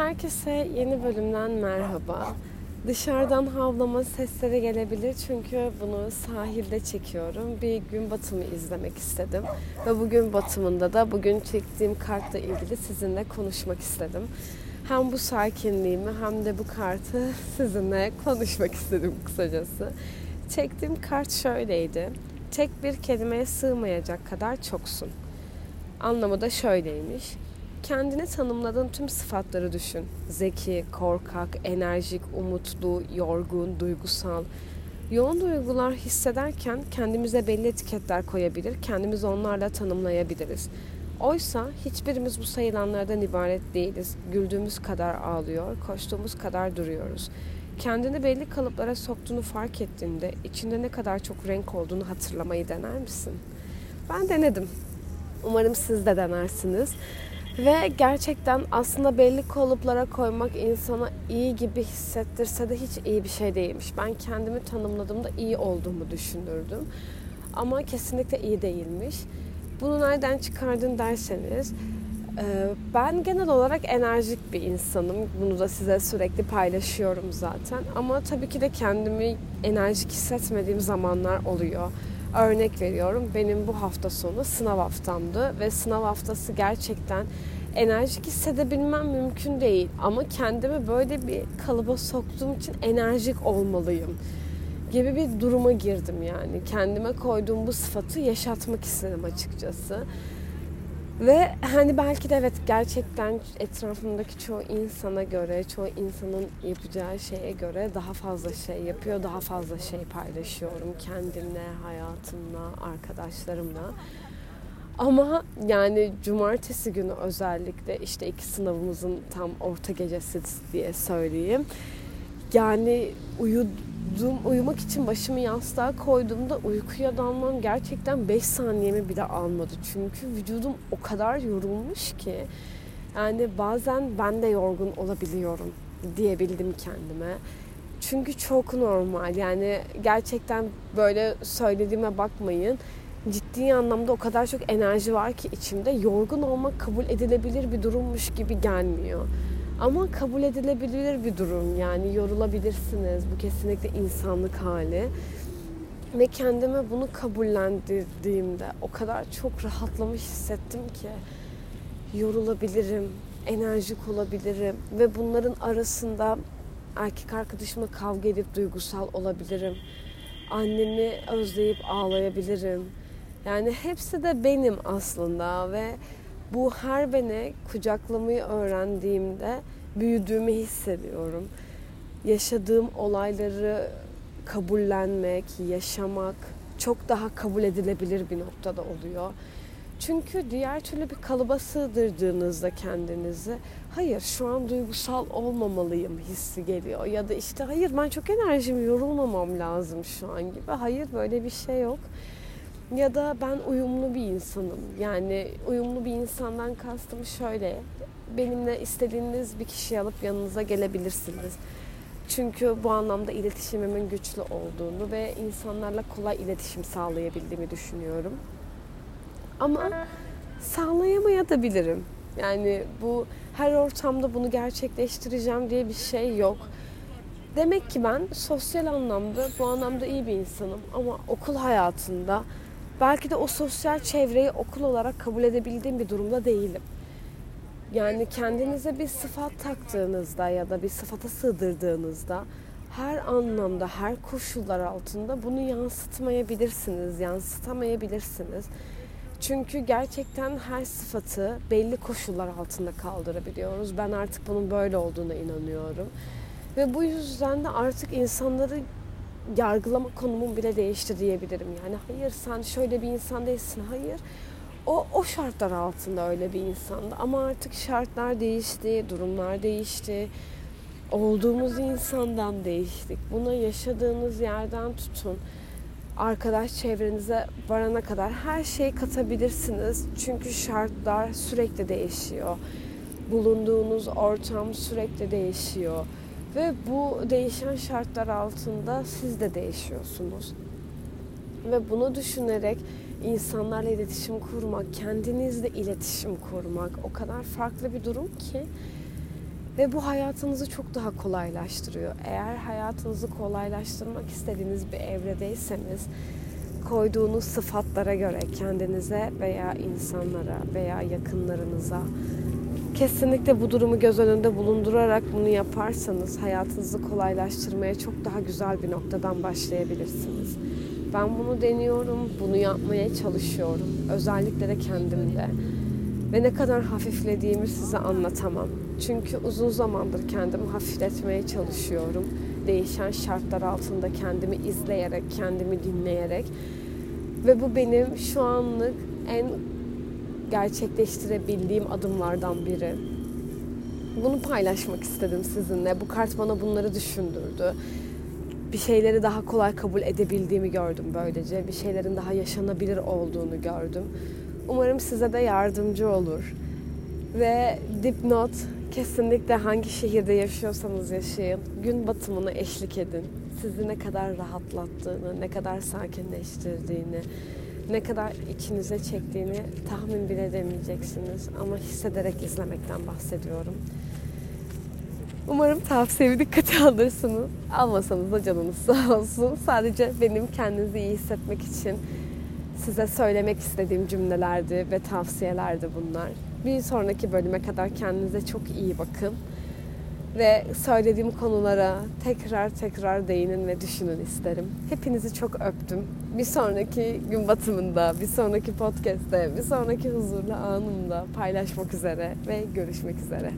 Herkese yeni bölümden merhaba. Dışarıdan havlama sesleri gelebilir çünkü bunu sahilde çekiyorum. Bir gün batımı izlemek istedim. Ve bugün batımında da bugün çektiğim kartla ilgili sizinle konuşmak istedim. Hem bu sakinliğimi hem de bu kartı sizinle konuşmak istedim kısacası. Çektiğim kart şöyleydi. Tek bir kelimeye sığmayacak kadar çoksun. Anlamı da şöyleymiş kendine tanımladığın tüm sıfatları düşün. Zeki, korkak, enerjik, umutlu, yorgun, duygusal. Yoğun duygular hissederken kendimize belli etiketler koyabilir, kendimizi onlarla tanımlayabiliriz. Oysa hiçbirimiz bu sayılanlardan ibaret değiliz. Güldüğümüz kadar ağlıyor, koştuğumuz kadar duruyoruz. Kendini belli kalıplara soktuğunu fark ettiğinde içinde ne kadar çok renk olduğunu hatırlamayı dener misin? Ben denedim. Umarım siz de denersiniz. Ve gerçekten aslında belli kalıplara koymak insana iyi gibi hissettirse de hiç iyi bir şey değilmiş. Ben kendimi tanımladığımda iyi olduğumu düşünürdüm. Ama kesinlikle iyi değilmiş. Bunu nereden çıkardın derseniz e, ben genel olarak enerjik bir insanım. Bunu da size sürekli paylaşıyorum zaten. Ama tabii ki de kendimi enerjik hissetmediğim zamanlar oluyor. Örnek veriyorum benim bu hafta sonu sınav haftamdı ve sınav haftası gerçekten enerjik hissedebilmem mümkün değil. Ama kendimi böyle bir kalıba soktuğum için enerjik olmalıyım gibi bir duruma girdim yani. Kendime koyduğum bu sıfatı yaşatmak istedim açıkçası. Ve hani belki de evet gerçekten etrafımdaki çoğu insana göre, çoğu insanın yapacağı şeye göre daha fazla şey yapıyor, daha fazla şey paylaşıyorum kendimle, hayatımla, arkadaşlarımla. Ama yani cumartesi günü özellikle işte iki sınavımızın tam orta gecesi diye söyleyeyim. Yani uyudum, uyumak için başımı yastığa koyduğumda uykuya dalmam gerçekten 5 saniyemi bile almadı. Çünkü vücudum o kadar yorulmuş ki yani bazen ben de yorgun olabiliyorum diyebildim kendime. Çünkü çok normal. Yani gerçekten böyle söylediğime bakmayın ciddi anlamda o kadar çok enerji var ki içimde yorgun olmak kabul edilebilir bir durummuş gibi gelmiyor. Ama kabul edilebilir bir durum yani yorulabilirsiniz. Bu kesinlikle insanlık hali. Ve kendime bunu kabullendirdiğimde o kadar çok rahatlamış hissettim ki yorulabilirim, enerjik olabilirim ve bunların arasında erkek arkadaşımla kavga edip duygusal olabilirim. Annemi özleyip ağlayabilirim yani hepsi de benim aslında ve bu her beni kucaklamayı öğrendiğimde büyüdüğümü hissediyorum. Yaşadığım olayları kabullenmek, yaşamak çok daha kabul edilebilir bir noktada oluyor. Çünkü diğer türlü bir kalıba sığdırdığınızda kendinizi hayır şu an duygusal olmamalıyım hissi geliyor. Ya da işte hayır ben çok enerjim yorulmamam lazım şu an gibi. Hayır böyle bir şey yok. Ya da ben uyumlu bir insanım. Yani uyumlu bir insandan kastım şöyle. Benimle istediğiniz bir kişiyi alıp yanınıza gelebilirsiniz. Çünkü bu anlamda iletişimimin güçlü olduğunu ve insanlarla kolay iletişim sağlayabildiğimi düşünüyorum. Ama sağlayamayabilirim. Yani bu her ortamda bunu gerçekleştireceğim diye bir şey yok. Demek ki ben sosyal anlamda bu anlamda iyi bir insanım ama okul hayatında belki de o sosyal çevreyi okul olarak kabul edebildiğim bir durumda değilim. Yani kendinize bir sıfat taktığınızda ya da bir sıfata sığdırdığınızda her anlamda, her koşullar altında bunu yansıtmayabilirsiniz, yansıtamayabilirsiniz. Çünkü gerçekten her sıfatı belli koşullar altında kaldırabiliyoruz. Ben artık bunun böyle olduğuna inanıyorum. Ve bu yüzden de artık insanları yargılama konumum bile değişti diyebilirim. Yani hayır sen şöyle bir insan değilsin. Hayır. O, o şartlar altında öyle bir insandı. Ama artık şartlar değişti, durumlar değişti. Olduğumuz insandan değiştik. Buna yaşadığınız yerden tutun. Arkadaş çevrenize varana kadar her şeyi katabilirsiniz. Çünkü şartlar sürekli değişiyor. Bulunduğunuz ortam sürekli değişiyor ve bu değişen şartlar altında siz de değişiyorsunuz. Ve bunu düşünerek insanlarla iletişim kurmak, kendinizle iletişim kurmak o kadar farklı bir durum ki Ve bu hayatınızı çok daha kolaylaştırıyor. Eğer hayatınızı kolaylaştırmak istediğiniz bir evredeyseniz koyduğunuz sıfatlara göre kendinize veya insanlara veya yakınlarınıza kesinlikle bu durumu göz önünde bulundurarak bunu yaparsanız hayatınızı kolaylaştırmaya çok daha güzel bir noktadan başlayabilirsiniz. Ben bunu deniyorum, bunu yapmaya çalışıyorum. Özellikle de kendimde. Ve ne kadar hafiflediğimi size anlatamam. Çünkü uzun zamandır kendimi hafifletmeye çalışıyorum. Değişen şartlar altında kendimi izleyerek, kendimi dinleyerek. Ve bu benim şu anlık en gerçekleştirebildiğim adımlardan biri. Bunu paylaşmak istedim sizinle. Bu kart bana bunları düşündürdü. Bir şeyleri daha kolay kabul edebildiğimi gördüm böylece. Bir şeylerin daha yaşanabilir olduğunu gördüm. Umarım size de yardımcı olur. Ve dipnot kesinlikle hangi şehirde yaşıyorsanız yaşayın. Gün batımına eşlik edin. Sizi ne kadar rahatlattığını, ne kadar sakinleştirdiğini, ne kadar içinize çektiğini tahmin bile edemeyeceksiniz. Ama hissederek izlemekten bahsediyorum. Umarım tavsiyemi dikkate alırsınız. Almasanız da canınız sağ olsun. Sadece benim kendinizi iyi hissetmek için size söylemek istediğim cümlelerdi ve tavsiyelerdi bunlar. Bir sonraki bölüme kadar kendinize çok iyi bakın. Ve söylediğim konulara tekrar tekrar değinin ve düşünün isterim. Hepinizi çok öptüm. Bir sonraki gün batımında, bir sonraki podcast'te, bir sonraki huzurlu anımda paylaşmak üzere ve görüşmek üzere.